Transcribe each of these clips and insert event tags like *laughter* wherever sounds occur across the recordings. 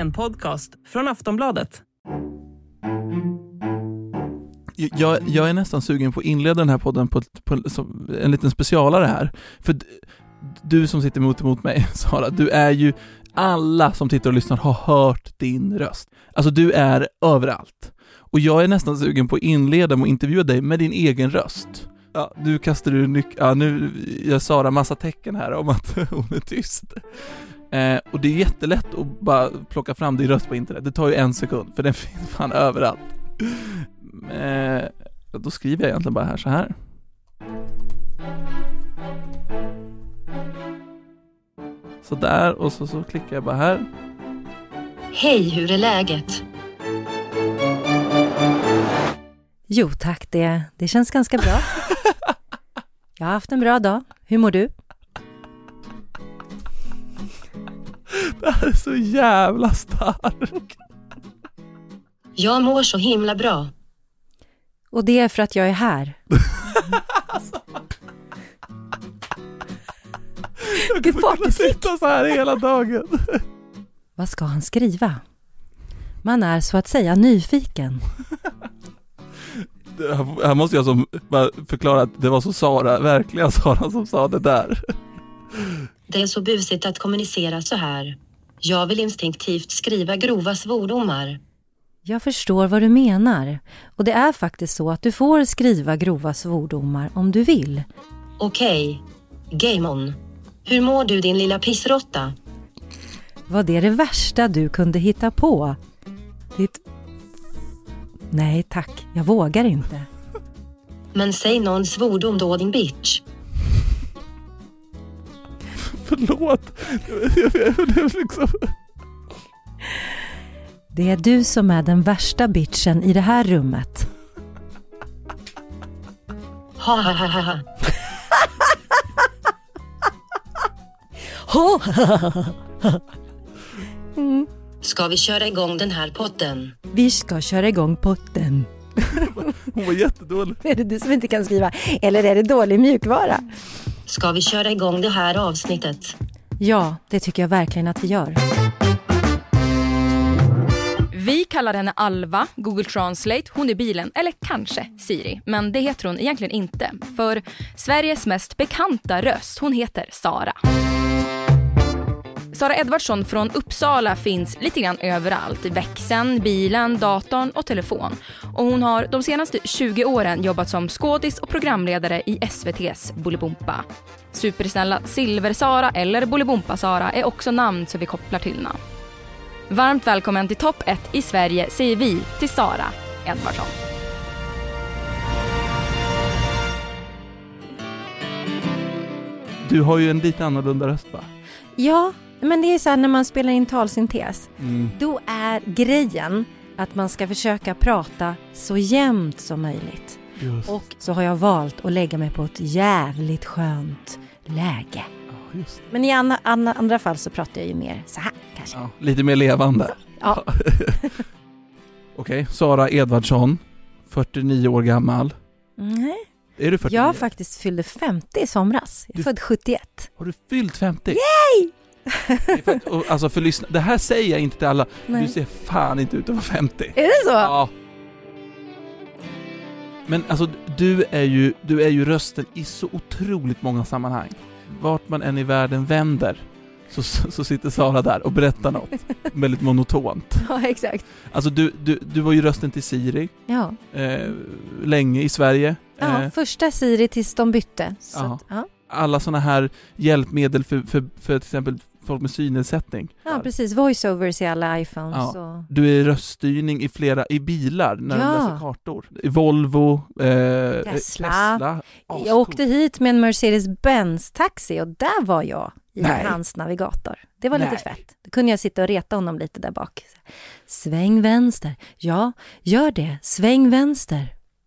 En podcast från Aftonbladet. Jag, jag är nästan sugen på att inleda den här podden på, på en liten specialare här. För du som sitter emot emot mig, *laughs* Sara, du är ju, alla som tittar och lyssnar har hört din röst. Alltså du är överallt. Och jag är nästan sugen på att inleda med att intervjua dig med din egen röst. Ja, du kastar ur nyckeln, ja, nu gör Sara massa tecken här om att *laughs* hon är tyst. Eh, och det är jättelätt att bara plocka fram din röst på internet, det tar ju en sekund, för den *laughs* finns fan överallt. Eh, då skriver jag egentligen bara här så här. Så där och så, så klickar jag bara här. Hej, hur är läget? Jo tack, det, det känns ganska bra. *laughs* Jag har haft en bra dag. Hur mår du? Det här är så jävla starkt. Jag mår så himla bra. Och det är för att jag är här. Jag kommer kunna sitta så här hela dagen. Vad ska han skriva? Man är så att säga nyfiken. Här- måste jag som förklara att det var så Sara, verkliga Sara som sa det där. Det är så busigt att kommunicera så här. Jag vill instinktivt skriva grova svordomar. Jag förstår vad du menar. Och det är faktiskt så att du får skriva grova svordomar om du vill. Okej. Game on. Hur mår du din lilla pissrotta? Var det det värsta du kunde hitta på? Ditt... Nej tack, jag vågar inte. Men säg någon svordom då din bitch. Förlåt. Jag, liksom. Det är du som är den värsta bitchen i det här rummet. Ha ha ha ha ha. Ska vi köra igång den här potten? Vi ska köra igång potten. Hon var jättedålig. Är det du som inte kan skriva? Eller är det dålig mjukvara? Ska vi köra igång det här avsnittet? Ja, det tycker jag verkligen att vi gör. Vi kallar henne Alva, Google Translate, hon är bilen, eller kanske Siri. Men det heter hon egentligen inte. För Sveriges mest bekanta röst, hon heter Sara. Sara Edvardsson från Uppsala finns lite grann överallt. I växeln, bilen, datorn och telefon. Och hon har de senaste 20 åren jobbat som skådis och programledare i SVTs Bolibompa. Supersnälla Silver-Sara eller Bolibompa-Sara är också namn som vi kopplar till henne. Varmt välkommen till topp 1 i Sverige säger vi till Sara Edvardsson. Du har ju en lite annorlunda röst va? Ja, men det är så här när man spelar in talsyntes. Mm. Då är grejen att man ska försöka prata så jämnt som möjligt. Just, Och så har jag valt att lägga mig på ett jävligt skönt läge. ja. Men i andra, andra, andra fall så pratar jag ju mer så här kanske. Ja, lite mer levande. Ja. *laughs* Okej, Sara Edvardsson, 49 år gammal. Nej. Är du 49? Jag faktiskt fyllde 50 i somras. Jag är Du- född 71. Har du fyllt 50? Yay! Alltså för lyssna, det här säger jag inte till alla. Nej. Du ser fan inte ut att vara 50. Är det så? Ja. Men alltså du är, ju, du är ju rösten i så otroligt många sammanhang. Vart man än i världen vänder så, så sitter Sara där och berättar något väldigt monotont. Ja, exakt. Alltså du, du, du var ju rösten till Siri Ja. eh, länge i Sverige. ja, Eh, första Siri tills de bytte. Så att, ja. alla sådana här hjälpmedel för, för, för till exempel folk med synnedsättning. ja, precis. Voiceovers i alla iPhones. Ja. Och... Du är röststyrning i flera, i bilar när Ja. läser kartor. I Volvo, eh, Tesla. Tesla. Ascoolt. Jag åkte hit med en Mercedes-Benz taxi och där var jag i Nej. hans navigator. Det var lite Nej. fett. Då kunde jag sitta och reta honom lite där bak. Sväng vänster. Ja, gör det. Sväng vänster.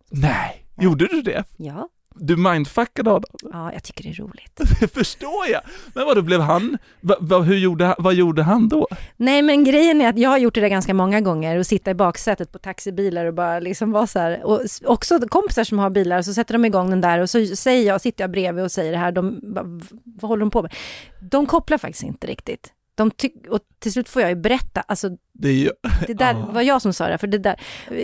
Nej, gjorde du det? Ja, Du mindfuckade Adam? ja jag tycker det är roligt. Det *laughs* förstår jag! Men vad då blev han, va, va, hur gjorde, han- vad gjorde han då? Nej men grejen är att jag har gjort det där ganska många gånger och sitta i baksätet på taxibilar och bara liksom vara så här. Och också kompisar som har bilar så sätter de igång den där och så säger jag, sitter jag bredvid och säger det här, de bara, "V- vad håller de på med? De kopplar faktiskt inte riktigt. De och till slut får jag ju berätta, alltså Det ju, det där *laughs* var jag som sa det, för det där,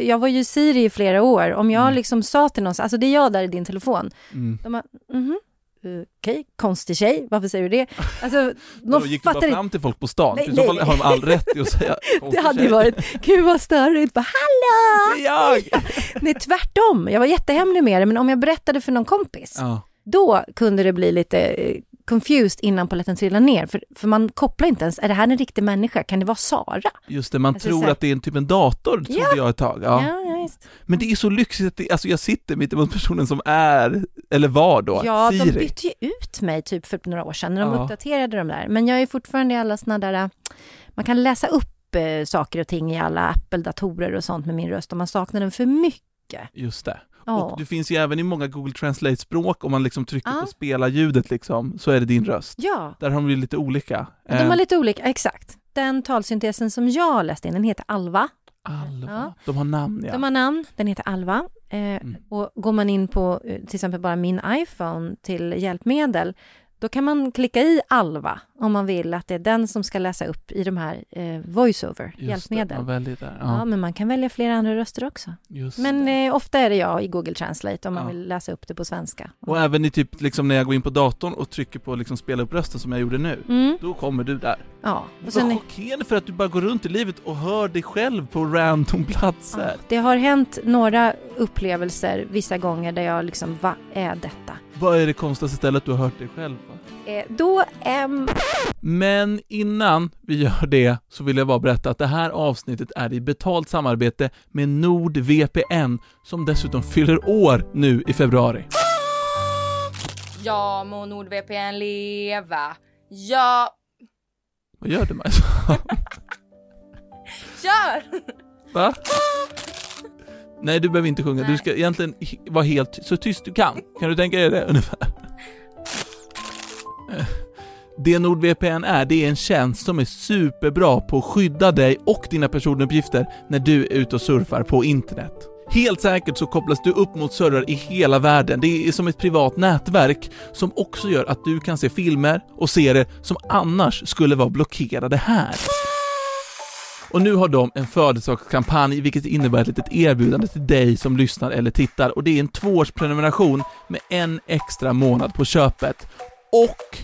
jag var ju Siri i flera år, om jag Mm. liksom sa till någon, så- alltså det är jag där i din telefon, mm. de bara, mhm, eh, okej, konstig tjej, varför säger du det? Alltså, de gick du bara fram till folk på stan, Nej, i så fall har de all rätt i att säga *laughs* det hade ju varit, gud vad störigt, bara hallå! Det är jag! *laughs* Nej, tvärtom, jag var jättehemlig med det, men om jag berättade för någon kompis, Ja, då kunde det bli lite eh, confused innan polletten trillade ner, för, för man kopplar inte ens, är det här en riktig människa, kan det vara Sara? just det, man Alltså, tror så att det är en typ en dator, trodde Ja. jag ett tag. Ja. ja. Men det är så lyxigt, att det, alltså jag sitter mitt emot personen som är, eller var då, Ja, de Siri. bytte ju ut mig typ för några år sedan när de Ja. uppdaterade de där. Men jag är fortfarande i alla såna där, äh, man kan läsa upp eh, saker och ting i alla Apple-datorer och sånt med min röst om man saknar den för mycket. Just det. Ja, Och du finns ju även i många Google Translate-språk, om man liksom trycker Ja. på spela ljudet liksom, så är det din röst. ja Där har de ju lite olika. de har Eh, lite olika, exakt. Den talsyntesen som jag läste in, den heter Alva. Alva. Ja. De har namn ja. De har namn, den heter Alva. Eh, Mm. Och går man in på eh, till exempel bara min iPhone till hjälpmedel, då kan man klicka i Alva om man vill att det är den som ska läsa upp i de här eh, voiceover, man där. Ja. Ja, men man kan välja flera andra röster också. just Men eh, ofta är det jag i Google Translate om man Ja. vill läsa upp det på svenska. Och även i typ liksom när jag går in på datorn och trycker på liksom spela upp rösten som jag gjorde nu, Mm, då kommer du där. ja. Och sen, chockerande för att du bara går runt i livet och hör dig själv på random platser. ja, det har hänt några upplevelser vissa gånger där jag liksom, vad är detta? Vad är det konstigaste stället du har hört dig själv på? Eh, då, ehm, Men innan vi gör det så vill jag bara berätta att det här avsnittet är i betalt samarbete med NordVPN som dessutom fyller år nu i februari. Ja må NordVPN leva. Ja, Vad gör du Majsa? kör! Va? Nej, du behöver inte sjunga. Du ska egentligen vara helt så tyst du kan. Kan du tänka dig det ungefär? Eh, Det NordVPN är, det är en tjänst som är superbra på att skydda dig och dina personuppgifter när du är ute och surfar på internet. Helt säkert så kopplas du upp mot servrar i hela världen. Det är som ett privat nätverk som också gör att du kan se filmer och serier som annars skulle vara blockerade här. Och nu har de en födelsedagskampanj vilket innebär ett litet erbjudande till dig som lyssnar eller tittar och det är en tvåårsprenumeration med en extra månad på köpet och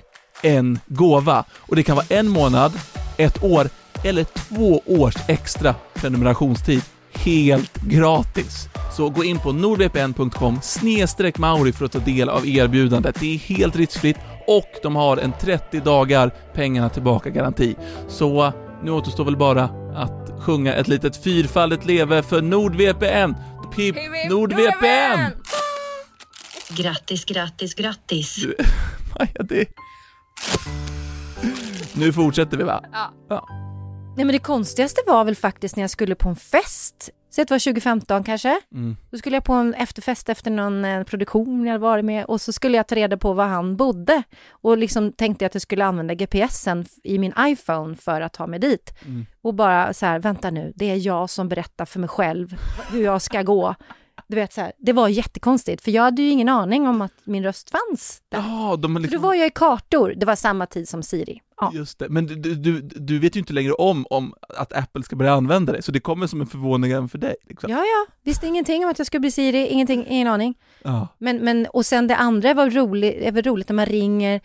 en gåva. Och det kan vara en månad, ett år eller två års extra prenumerationstid helt gratis. Så gå in på nordvpn.com snedstreck mauri för att ta del av erbjudandet. Det är helt riskfritt och de har en 30 dagar pengarna tillbaka-garanti. Så nu återstår väl bara att sjunga ett litet fyrfaldigt leve för NordVPN. Pip NordVPN! Grattis, grattis, grattis. Du- *laughs* Maja, det... Nu fortsätter vi va? Ja. nej men det konstigaste var väl faktiskt när jag skulle på en fest, så det var 2015 kanske, Mm. Då skulle jag på en efterfest efter någon eh, produktion jag varit med och så skulle jag ta reda på var han bodde och liksom tänkte jag att jag skulle använda GPSen i min iPhone för att ta mig dit. Mm. Och bara så här, vänta nu, det är jag som berättar för mig själv hur jag ska gå. Du vet så här, det var jättekonstigt för jag hade ju ingen aning om att min röst fanns där. Ja, de har För liksom... då var jag i kartor, det var samma tid som Siri. Ja. Just det, men du, du, du vet ju inte längre om, om att Apple ska börja använda det, så det kommer som en förvåning även för dig. Liksom. Ja, ja, visste ingenting om att jag skulle bli Siri, ingenting, ingen aning. Ja. Men, men, och sen det andra var roligt, är väl roligt när man ringer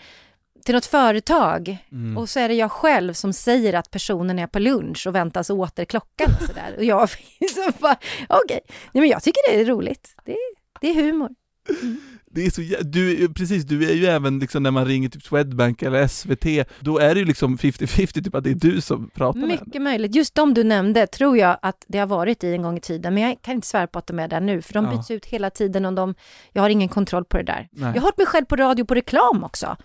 till något företag Mm. och så är det jag själv som säger att personen är på lunch och väntas åter klockan och sådär. Och jag *laughs* så bara, okej, Nej, men jag tycker det är roligt. Det, det är humor. Det är så jä- du, precis, du är ju även liksom när man ringer typ Swedbank eller SVT, då är det ju liksom 50-50 typ att det är du som pratar med henne. Mycket möjligt. Just de du nämnde tror jag att det har varit i en gång i tiden, men jag kan inte svära på att de är där nu, för de Ja. byts ut hela tiden och de, jag har ingen kontroll på det där. Nej. Jag har hört mig själv på radio på reklam också.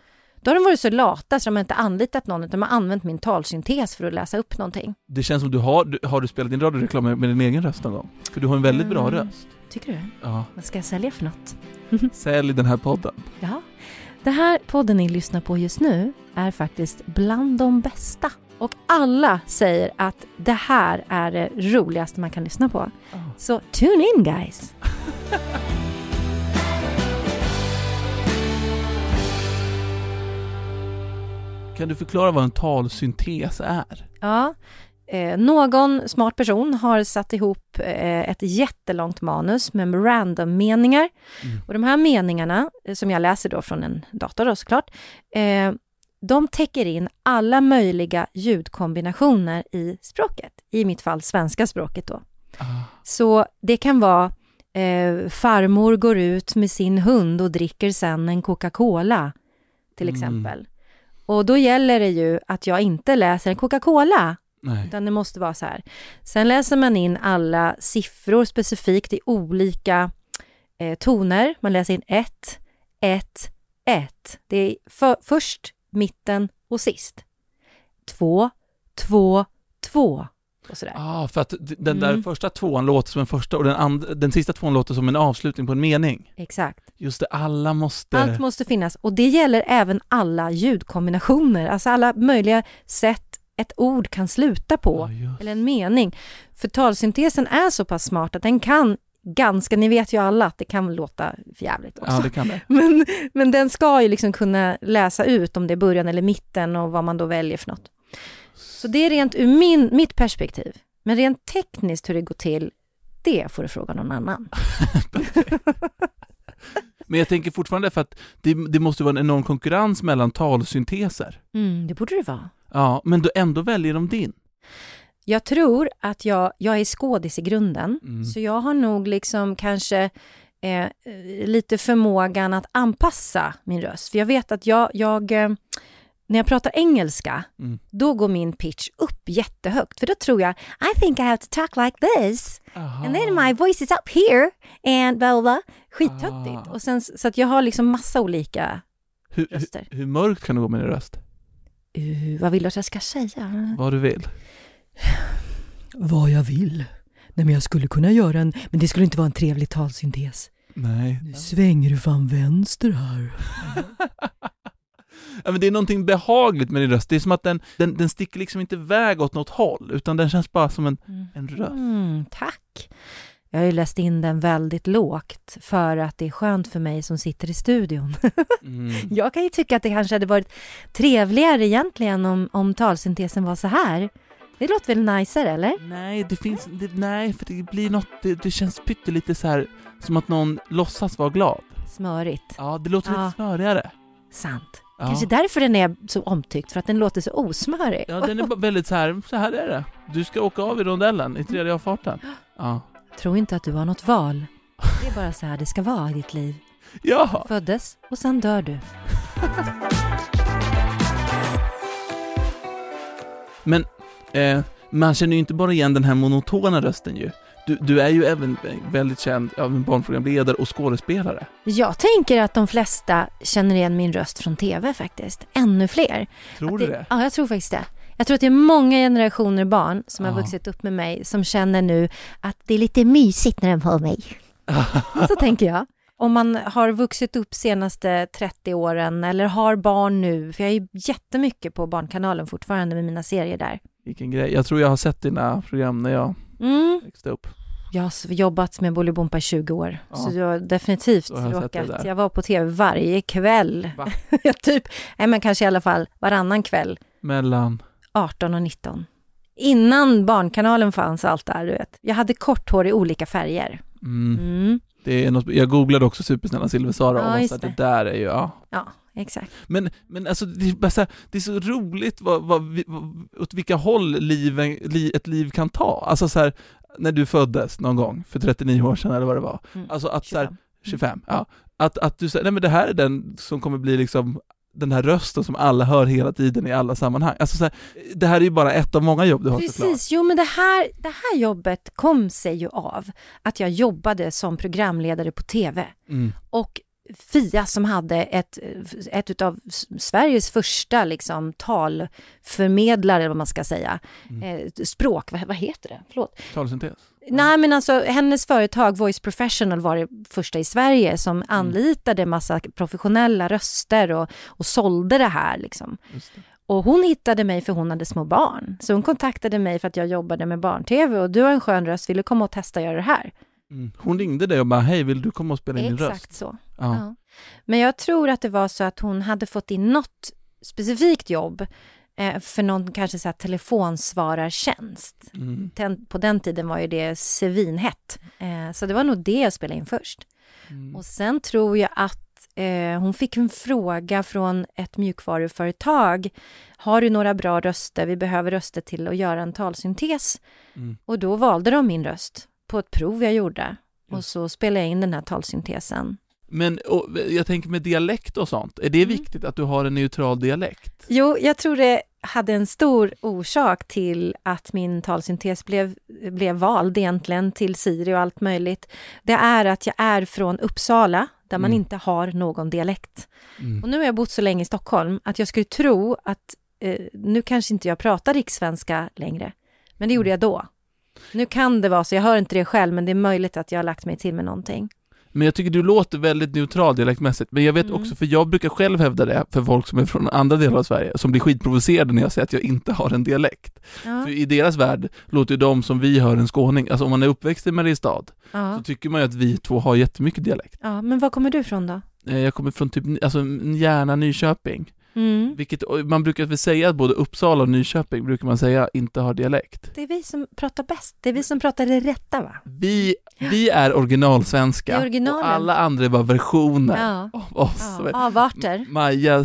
Då har de varit så lata så de har inte anlitat någon, utan de har använt min talsyntes för att läsa upp någonting. Det känns som du har, du, har du spelat in radioreklam med, med din egen röst någon gång? För du har en väldigt bra Mm. röst. Tycker du? Ja. Vad ska jag sälja för något? *laughs* Sälj den här podden. Ja. Det här podden ni lyssnar på just nu är faktiskt bland de bästa. Och alla säger att det här är det roligaste man kan lyssna på. Så tune in guys! Kan du förklara vad en talsyntes är? Ja, eh, någon smart person har satt ihop eh, ett jättelångt manus med random-meningar. Mm. Och de här meningarna, eh, som jag läser då från en dator då såklart, eh, de täcker in alla möjliga ljudkombinationer i språket. I mitt fall svenska språket då. Ah. Så det kan vara eh, farmor går ut med sin hund och dricker sen en Coca-Cola, till Mm. exempel. Och då gäller det ju att jag inte läser en Coca-Cola, Nej. utan det måste vara så här. Sen läser man in alla siffror specifikt i olika eh, toner. Man läser in ett, ett, ett. Det är för, först, mitten och sist. Två, två, två och sådär. Ah, för att den där Mm. första tvåan låter som en första och den, and- den sista tvåan låter som en avslutning på en mening. Exakt. Just det, alla måste... Allt måste finnas och det gäller även alla ljudkombinationer, alltså alla möjliga sätt ett ord kan sluta på, just. eller en mening. För talsyntesen är så pass smart att den kan ganska, ni vet ju alla att det kan låta jävligt också. Ja, det kan det. *laughs* Men, men den ska ju liksom kunna läsa ut om det är början eller mitten och vad man då väljer för något. Så det är rent ur min, mitt perspektiv. Men rent tekniskt hur det går till, det får du fråga någon annan. *laughs* Men jag tänker fortfarande för att det, det måste vara en enorm konkurrens mellan talsynteser. Mm, det borde det vara. Ja, men då ändå väljer de din. Jag tror att jag, jag är skådis i grunden, Mm. så jag har nog liksom kanske eh, lite förmågan att anpassa min röst. För jag vet att jag, jag eh, när jag pratar engelska, Mm. då går min pitch upp jättehögt. För då tror jag, I think I have to talk like this. Aha. And then my voice is up here. And blah, blah, blah. Skittuttigt. Ah. Och sen, så att jag har liksom massa olika hur, röster. hur, hur mörkt kan det gå med din röst? Uh, vad vill du att jag ska säga? Vad du vill. Vad jag vill. Nej men jag skulle kunna göra en, men det skulle inte vara en trevlig talsyntes. Nej. Nu svänger du fan vänster här. *laughs* Ja, men det är någonting behagligt med din röst. Det är som att den, den, den sticker liksom inte iväg åt något håll, utan den känns bara som en, en röst. Mm, tack. Jag har ju läst in den väldigt lågt för att det är skönt för mig som sitter i studion. *laughs* Mm. Jag kan ju tycka att det kanske hade varit trevligare egentligen om, om talsyntesen var så här. Det låter väl najsare, eller? Nej, det finns, det, nej, för det blir något, det, det känns pyttelite så här som att någon låtsas vara glad. Smörigt. Ja, det låter Ja. lite smörigare. Sant. Ja. Kanske därför den är så omtyckt, för att den låter så osmörig. Ja, den är väldigt så här, så här är det. Du ska åka av i rondellen i tredje avfarten. *gasps* Ja. Tro inte att du har något val. Det är bara så här det ska vara i ditt liv. Ja! Föddes och sen dör du. Men eh, man känner ju inte bara igen den här monotona rösten ju. Du, du är ju även väldigt känd av en barnprogramledare och skådespelare. Jag tänker att de flesta känner igen min röst från TV faktiskt. Ännu fler. Tror Att du det, det? Ja, jag tror faktiskt det. Jag tror att det är många generationer barn som har Ja. vuxit upp med mig som känner nu att det är lite mysigt när de hör mig. *laughs* Så tänker jag. Om man har vuxit upp senaste 30 åren eller har barn nu, för jag är ju jättemycket på Barnkanalen fortfarande med mina serier där. Vilken grej. Jag tror jag har sett dina program när jag Mm. växte upp. Jag har jobbat med Bolibompa i 20 år, Ja. så jag har definitivt har råkat. Jag var på TV varje kväll. Va? *laughs* typ, nej men kanske i alla fall varannan kväll. Mellan... 18 och 19. Innan Barnkanalen fanns allt där, du vet. Jag hade kort hår i olika färger. Mm, Mm. det är något, jag googlade också Supersnälla Silver-Sara Ja, och så att det det. där är ju, ja. Ja, exakt. Men, men alltså det är, så här, det är så roligt vad, vad, vad, åt vilka håll liven, li, ett liv kan ta. Alltså så här, när du föddes någon gång för 39 år sedan eller vad det var. Mm. Alltså att så här, 25. 25, ja. Att, att du säger, nej men det här är den som kommer bli liksom den här rösten som alla hör hela tiden i alla sammanhang. Alltså så här, det här är ju bara ett av många jobb du har såklart. Precis, jo men det här, det här jobbet kom sig ju av att jag jobbade som programledare på TV. Mm. Och Fia som hade ett, ett av Sveriges första liksom, talförmedlare, eller vad man ska säga, Mm. eh, språk, vad, vad heter det? Förlåt. Talsyntes. Nej men alltså hennes företag Voice Professional var det första i Sverige som anlitade massa professionella röster och, och sålde det här liksom. Det. Och hon hittade mig för hon hade små barn. Så hon kontaktade mig för att jag jobbade med barn-tv och du har en skön röst, vill du komma och testa göra det här? Mm. Hon ringde dig och bara, hej vill du komma och spela in din röst? Exakt så. Ja. Ja. Men jag tror att det var så att hon hade fått in något specifikt jobb för någon kanske så här telefonsvarartjänst. Mm. På den tiden var ju det svinhett. Eh, så det var nog det jag spelade in först. Mm. Och sen tror jag att eh, hon fick en fråga från ett mjukvaruföretag. Har du några bra röster? Vi behöver röster till att göra en talsyntes. Mm. Och då valde de min röst på ett prov jag gjorde. Och så spelade jag in den här talsyntesen. Men och, jag tänker med dialekt och sånt, är det Mm. viktigt att du har en neutral dialekt? Jo, jag tror det hade en stor orsak till att min talsyntes blev, blev vald egentligen till Siri och allt möjligt. Det är att jag är från Uppsala, där man Mm. inte har någon dialekt. Mm. Och nu har jag bott så länge i Stockholm att jag skulle tro att eh, nu kanske inte jag pratar rikssvenska längre. Men det gjorde jag då. Nu kan det vara så, jag hör inte det själv, men det är möjligt att jag har lagt mig till med någonting. Men jag tycker du låter väldigt neutral dialektmässigt, men jag vet Mm. också, för jag brukar själv hävda det för folk som är från andra delar av Sverige, som blir skitprovocerade när jag säger att jag inte har en dialekt. Ja, För i deras värld låter ju de som vi hör en skåning, alltså om man är uppväxt i Mariestad, ja, så tycker man ju att vi två har jättemycket dialekt. ja, men var kommer du ifrån då? Eh, Jag kommer från typ, alltså Järna, Nyköping, Mm. vilket, man brukar väl säga att både Uppsala och Nyköping brukar man säga inte har dialekt. Det är vi som pratar bäst. Det är vi som pratar det rätta, va? Vi, vi är originalsvenska, är originalen. och alla andra är bara versioner Ja. av oss. ja. Avarter. Maja eh,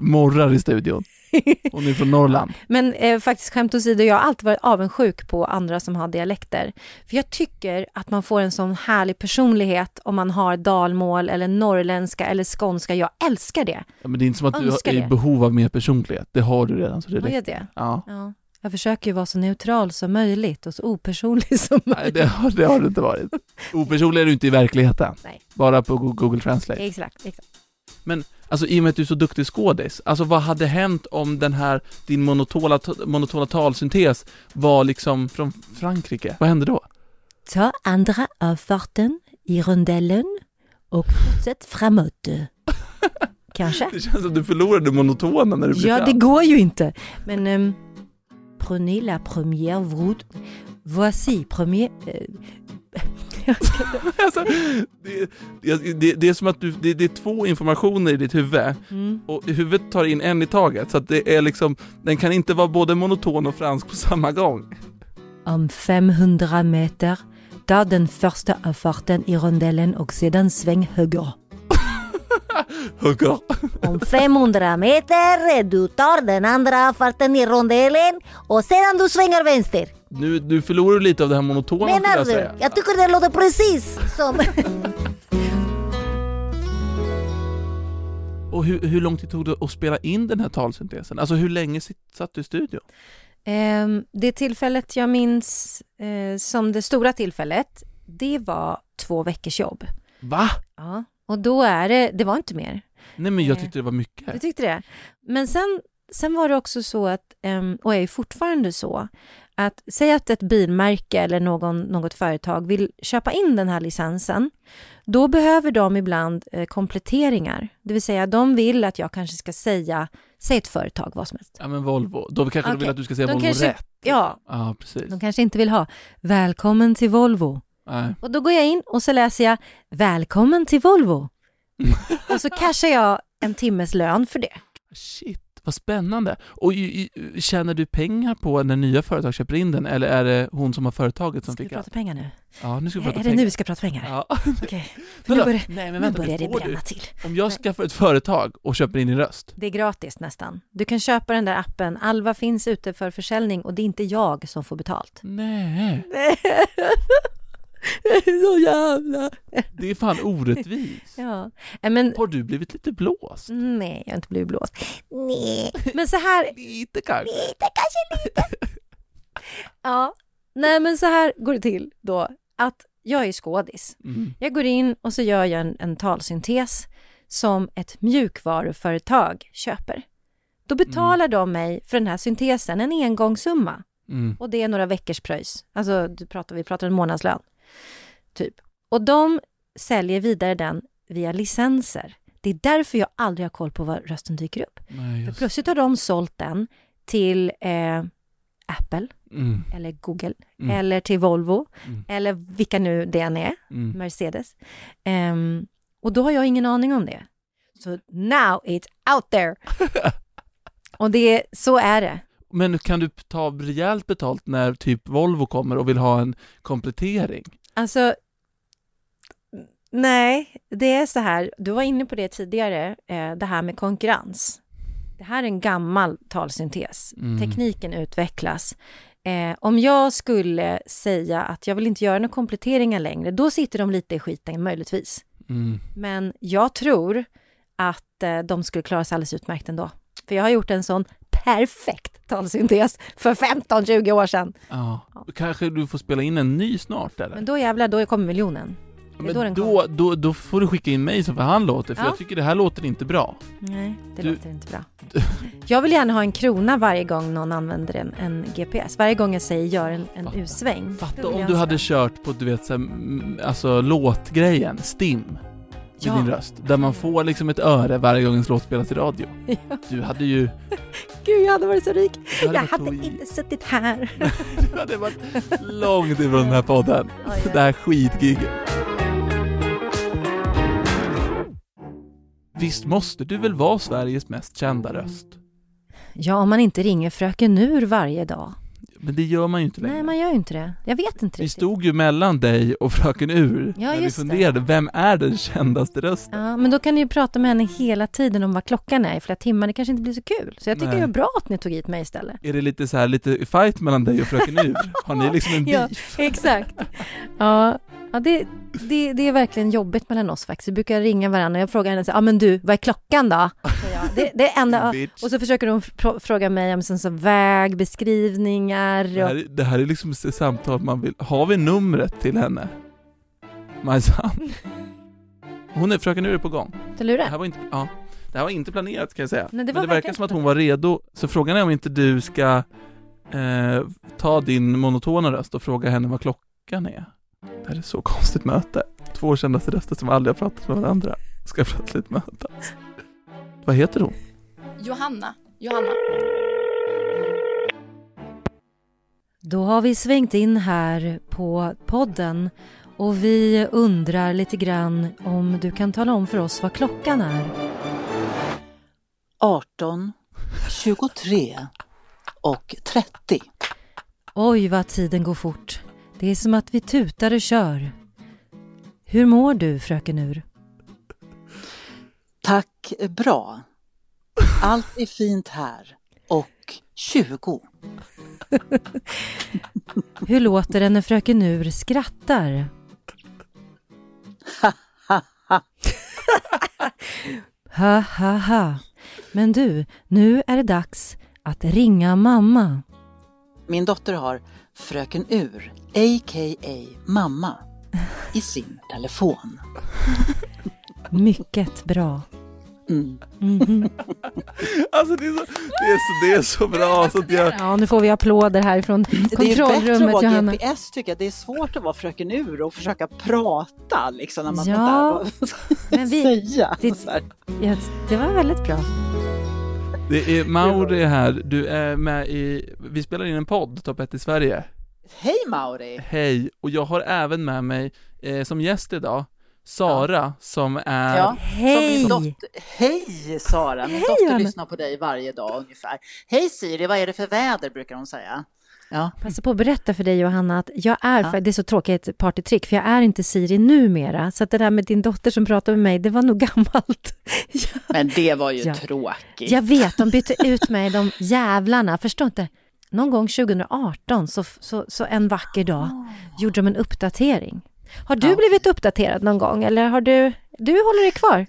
morrar i studion. *laughs* Hon är från Norrland. Men eh, faktiskt skämt åsido, jag har alltid varit avundsjuk på andra som har dialekter. För jag tycker att man får en sån härlig personlighet om man har dalmål eller norrländska eller skånska. Jag älskar det. Ja, men det är inte som att du Önskar är i behov av mer personlighet. Det har du redan. Så det räcker. jag det? Ja. Ja. Jag försöker ju vara så neutral som möjligt och så opersonlig *laughs* som Nej, möjligt. det har, det har du inte varit. *laughs* Opersonlig är du inte i verkligheten. Nej. Bara på Go- Google Translate. Exakt, exakt. Alltså i och med att du är så duktig skådis, alltså vad hade hänt om den här, din monotona, monotona talsyntes var liksom från Frankrike? Vad hände då? Ta andra avfarten i rondellen och fortsätt framåt. *laughs* Kanske. Det känns som att du förlorade monotonen när du blev Ja, det fransk. går ju inte. Men ehm, Prenez la première route. Voici premier... eh, *laughs* alltså, det, det, det, är som att du, det, det är två informationer i ditt huvud mm, och huvudet tar in en i taget så att det är liksom, den kan inte vara både monoton och fransk på samma gång. Om 500 meter, ta den första avfarten i rondellen och sedan sväng höger. *laughs* Hugga. Om 500 meter du tar den andra farten i rondellen och sedan du svänger vänster. Nu, du förlorar lite av det här monotona Menar jag du? Jag tycker det låter precis som... *laughs* Och hur, hur lång tid tog det att spela in den här talsyntesen? Alltså hur länge satt du i studion? ehm, det tillfället jag minns eh, som det stora tillfället, det var två veckors jobb. Va? Ja. Och då är det, det var inte mer. Nej men jag Eh, tyckte det var Du mycket. tyckte det? Men sen, sen var det också så att, ehm, och är ju fortfarande så, att säg att ett bilmärke eller någon, något företag vill köpa in den här licensen, då behöver de ibland eh, kompletteringar. Det vill säga, de vill att jag kanske ska säga, säg ett företag, vad som helst. Ja men Volvo, då kanske de vill att du ska säga De Volvo kanske- rätt. Ja, Ja precis. de kanske inte vill ha Välkommen till Volvo. Nej. Och då går jag in och så läser jag Välkommen till Volvo. *laughs* och så cashar jag en timmes lön för det. Shit, vad spännande. Och i- i- tjänar du pengar på när nya företag köper in den eller är det hon som har företaget som Ska vi fick allt? prata pengar nu? Ja, nu ska vi Är prata är det pengar. nu vi ska prata pengar? Ja. Okej, *laughs* nu Vadå? börjar, Nej men nu vänta, börjar det bränna till. Om jag Nej. skaffar ett företag och köper in din röst, Det är gratis nästan. Du kan köpa den där appen. Alva finns ute för försäljning och det är inte jag som får betalt. nej, *laughs* Så jävla... det är fan orättvist. *laughs* Ja, men Har du blivit lite blåst? nej, jag har inte blivit blåst. Nej, *laughs* Men så här, Lite kanske? lite kanske lite. ja, nej men så här går det till då att jag är skådis. Mm. Jag går in och så gör jag en, en talsyntes som ett mjukvaruföretag köper. Då betalar de mig för den här syntesen en engångssumma. Mm. Och det är några veckors pröjs. Alltså, du pratar, vi pratar en månadslön. Typ. Och de säljer vidare den via licenser. Det är därför jag aldrig har koll på var rösten dyker upp. Nej, För plötsligt har de sålt den till eh, Apple Mm. eller Google Mm. eller till Volvo Mm. eller vilka nu det än är, Mm. Mercedes. Ehm, och då har jag ingen aning om det. Så now it's out there. *laughs* Och det, så är det. Men kan du ta rejält betalt när typ Volvo kommer och vill ha en komplettering? Alltså, nej, det är så här, du var inne på det tidigare, eh, det här med konkurrens. Det här är en gammal talsyntes. Mm. Tekniken utvecklas. Eh, om jag skulle säga att jag vill inte göra några kompletteringar längre, då sitter de lite i skiten möjligtvis. Mm. Men jag tror att eh, de skulle klara sig alldeles utmärkt ändå. För jag har gjort en sån perfekt talsyntes för 15-20 år sedan. Ja. Kanske du får spela in en ny snart eller? Men då jävlar, då kommer miljonen. Men då då, då, då får du skicka in mig som för han låter, för Ja. jag tycker det här låter inte bra. Nej, det Du- låter inte bra. Jag vill gärna ha en krona varje gång någon använder en, en GPS. Varje gång jag säger gör en, en. U-sväng. Fatta om du ha hade kört på, du vet, så här, alltså låtgrejen, STIM, med Ja. din röst, där man får liksom ett öre varje gång en låt spelas i radio. *laughs* Ja. Du hade ju... Gud, jag hade varit så rik. Hade Jag hade så- inte suttit här. *laughs* Du hade varit långt ifrån den här podden. Oj, oj. Det här skitgiget. Visst måste du väl vara Sveriges mest kända röst? Ja, om man inte ringer Fröken Ur varje dag. Men det gör man ju inte längre. Nej, man gör ju inte det. Jag vet inte Vi riktigt. stod ju mellan dig och Fröken Ur Ja, när vi just det. funderade, vem är den kändaste rösten? Ja, men då kan ni ju prata med henne hela tiden om vad klockan är i flera timmar. Det kanske inte blir så kul. Så jag tycker Nej. det är bra att ni tog hit mig istället. Är det lite så här, lite fight mellan dig och Fröken Ur? Har ni *laughs* liksom en Ja. beef? Exakt. Ja, ja det, det, det är verkligen jobbigt mellan oss faktiskt. Vi brukar ringa varandra jag frågar henne så ja men du, vad är klockan då? *laughs* säger jag. Det, det är enda, och så försöker hon fr- fråga mig om sen så vägbeskrivningar Det och... här, är- det här är liksom ett samtal man vill, har vi numret till henne? Majsan? *laughs* Hon är, Fröken Ur är på gång. Ska Det lura? här var inte, ja, det här var inte planerat kan jag säga. Nej, det Men det verkar som att hon var redo, så frågan är om inte du ska eh, ta din monotona röst och fråga henne vad klockan är. Det här är så konstigt möte. Två kändaste röster som aldrig har pratat med varandra ska plötsligt mötas. Vad heter hon? Johanna. Johanna. Då har vi svängt in här på podden och vi undrar lite grann om du kan tala om för oss vad klockan är. 18, 23 och 30. Oj, vad tiden går fort. Det är som att vi tutar och kör. Hur mår du, fröken Ur? Tack, bra. Allt är fint här. Och 20. *laughs* Hur låter det när fröken Ur skrattar? *laughs* Ha, ha, ha. Men du, nu är det dags att ringa mamma. Min dotter har Fröken Ur, a.k.a. mamma, i sin telefon. Mycket bra. Mm. Mhm. *laughs* Alltså det är så, det är så, det är så bra så att jag... Ja, nu får vi applåder härifrån Det är bättre att kontrollrummet, vara Johanna. GPS tycker jag. Det är svårt att vara Fröken Ur och försöka prata liksom när man Ja, *laughs* *laughs* men vi- säga. det- så här. Ja, det var väldigt bra. Det är Mauri här, du är med i, vi spelar in en podd, Topp 1 i Sverige. Hej Mauri! Hej, och jag har även med mig eh, som gäst idag Sara som är Ja. Som Hej! min dotter, hej Sara, min Hej, dotter Johanna. lyssnar på dig varje dag ungefär. Hej Siri, vad är det för väder brukar hon säga. Ja. Passa på att berätta för dig Johanna att jag är, Ja. för, det är så tråkigt partytrick, för jag är inte Siri numera. Så att det där med din dotter som pratar med mig, det var nog *laughs* gammalt. jag, Men det var ju Ja. tråkigt. jag vet, de bytte ut mig, de jävlarna. Förstår inte. Någon gång 2018, så, så, så en vacker dag, gjorde de en uppdatering. Har du Ja. blivit uppdaterad någon gång, eller har du, du håller dig kvar?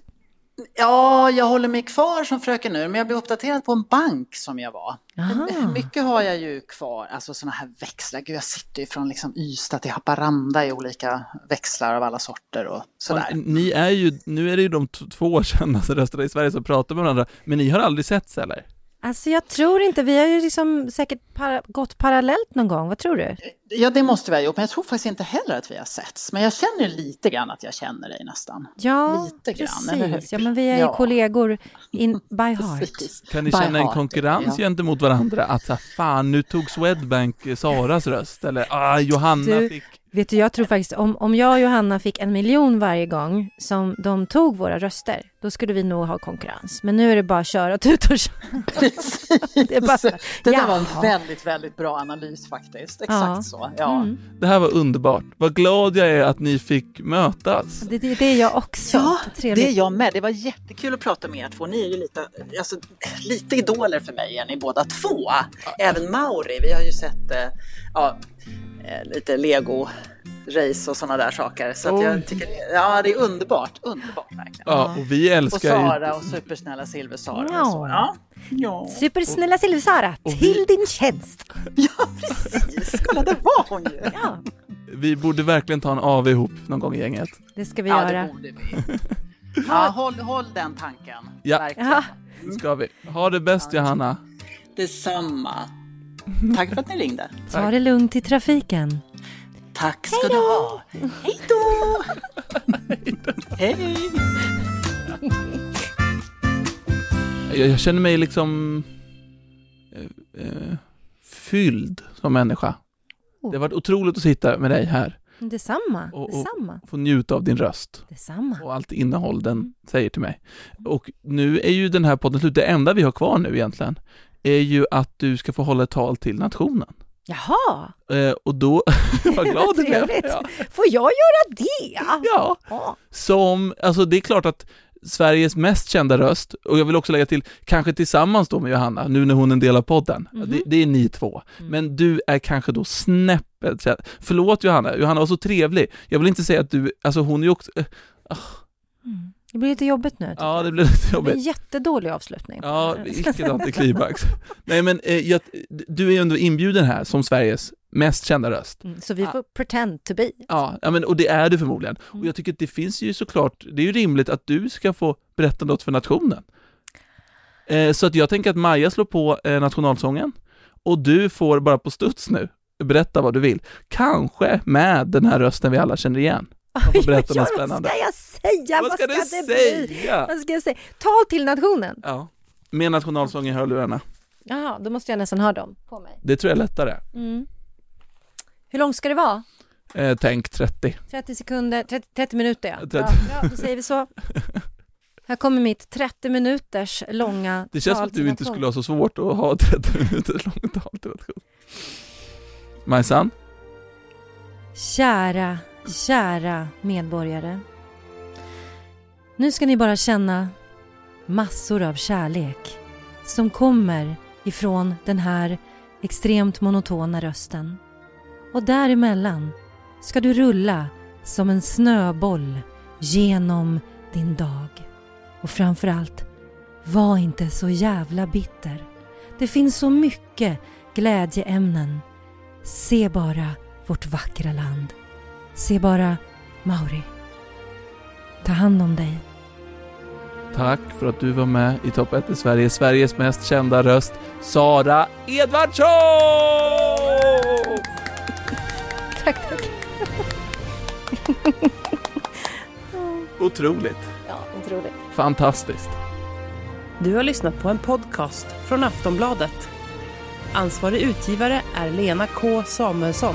Ja, jag håller mig kvar som fröken nu, men jag blev uppdaterad på en bank som jag var. Aha. *laughs* Mycket har jag ju kvar, alltså sådana här växlar. Gud, jag sitter ju från liksom Ystad till Haparanda i olika växlar av alla sorter och sådär. och ni är ju, nu är det ju de två kändaste rösterna i Sverige som pratar med varandra, men ni har aldrig setts eller? Alltså jag tror inte, vi har ju liksom säkert para, gått parallellt någon gång, vad tror du? Ja, det måste vi ha gjort, men jag tror faktiskt inte heller att vi har setts. Men jag känner lite grann att jag känner dig nästan. Ja, Lite grann, eller hur? precis. Ja, men vi är ju Ja. kollegor in *laughs* by heart. Precis. Kan ni By känna en heart, konkurrens ja. gentemot varandra? Att så här, fan nu tog Swedbank eh, Saras röst, eller ah, Johanna Du- fick... Vet du, jag tror faktiskt om, om jag och Johanna fick en miljon varje gång som de tog våra röster, då skulle vi nog ha konkurrens. Men nu är det bara och köra. Precis. Det är bara *laughs* det där var en väldigt, väldigt bra analys faktiskt. Exakt Ja. så. Ja. Mm. Det här var underbart. Vad glad jag är att ni fick mötas. Det, det, det är jag också. Ja, Trevligt. det är jag med. Det var jättekul att prata med er två. Ni är ju lite, alltså, lite idoler för mig, är ni båda två. Även Mauri. Vi har ju sett eh, ja, eh, lite Lego-race och sådana där saker. Så att jag tycker, ja, det är underbart. Underbart verkligen. Ja, och vi Och älskar ju... Sara och supersnälla Silver-Sara Ja. och så. Ja. Ja. Supersnälla Silver-Sara, Och vi- till din tjänst. *laughs* ja, precis. Kolla, det var hon ju. Ja, Vi borde verkligen ta en AV ihop någon gång i gänget. det ska vi Ja, göra. det borde vi. *laughs* Ja, håll, håll den tanken. Ja. Verkligen. Ja. Ska vi. Ha det bäst Johanna. Detsamma. Tack för att ni ringde. Ta det lugnt i trafiken. Tack ska du ha. *laughs* Hej då! Hej! Jag, jag känner mig liksom eh, eh, fylld som människa. Det har varit otroligt att sitta med dig här Detsamma, Och- och- detsamma, och få njuta av din röst detsamma. och allt innehåll den säger till mig. Och nu är ju den här podden slut. Det enda vi har kvar nu egentligen är ju att du ska få hålla ett tal till nationen. Jaha, Eh, och då, *laughs* vad glad du blev. Ja. får jag göra det? ja, Ja. som, alltså det är klart att Sveriges mest kända röst, och jag vill också lägga till, kanske tillsammans då med Johanna, nu när hon är en del av podden, Mhm. det, det är ni två, Mm. men du är kanske då snäppet känd. Förlåt Johanna, Johanna var så trevlig, jag vill inte säga att du, alltså hon är ju också, eh, Mm. Det blir lite jobbigt nu. ja det blir lite Det blir en jobbigt. jättedålig avslutning. Ja, vilket antiklimax. Nej men, eh, jag, du är ju ändå inbjuden här som Sveriges mest kända röst. Mm, Så vi får pretend to be. Ja, ja men, och det är du förmodligen. Mm. Och jag tycker att det finns ju såklart, det är ju rimligt att du ska få berätta något för nationen. Eh, så att jag tänker att Maja slår på eh, nationalsången och du får bara på studs nu berätta vad du vill. Kanske med den här rösten vi alla känner igen. Får berätta *laughs* Ja, något Vad spännande. ska jag säga? Vad ska du det bli? säga? Vad ska jag säga? Tal till nationen. Ja, med nationalsång i hörlurarna. Jaha, då måste jag nästan ha dem på mig. Det tror jag är lättare. Mm. Hur långt ska det vara? Eh, tänk 30. 30 sekunder, 30, 30 minuter ja. 30. Bra, bra, då säger vi så. *laughs* Här kommer mitt 30 minuters långa Det känns som tal att du inte skulle ha så svårt att ha 30 minuter långt tal till nation. Majsan? Kära, kära medborgare. Nu ska ni bara känna massor av kärlek som kommer ifrån den här extremt monotona rösten. Och däremellan ska du rulla som en snöboll genom din dag. Och framförallt, var inte så jävla bitter. Det finns så mycket glädjeämnen. Se bara vårt vackra land. Se bara Mauri. Ta hand om dig. Tack för att du var med i Topp 1 i Sverige. Sveriges mest kända röst, Sara Edvardsson! Tack, tack. *laughs* Otroligt. Ja, otroligt. Fantastiskt. Du har lyssnat på en podcast från Aftonbladet. Ansvarig utgivare är Lena K Samuelsson.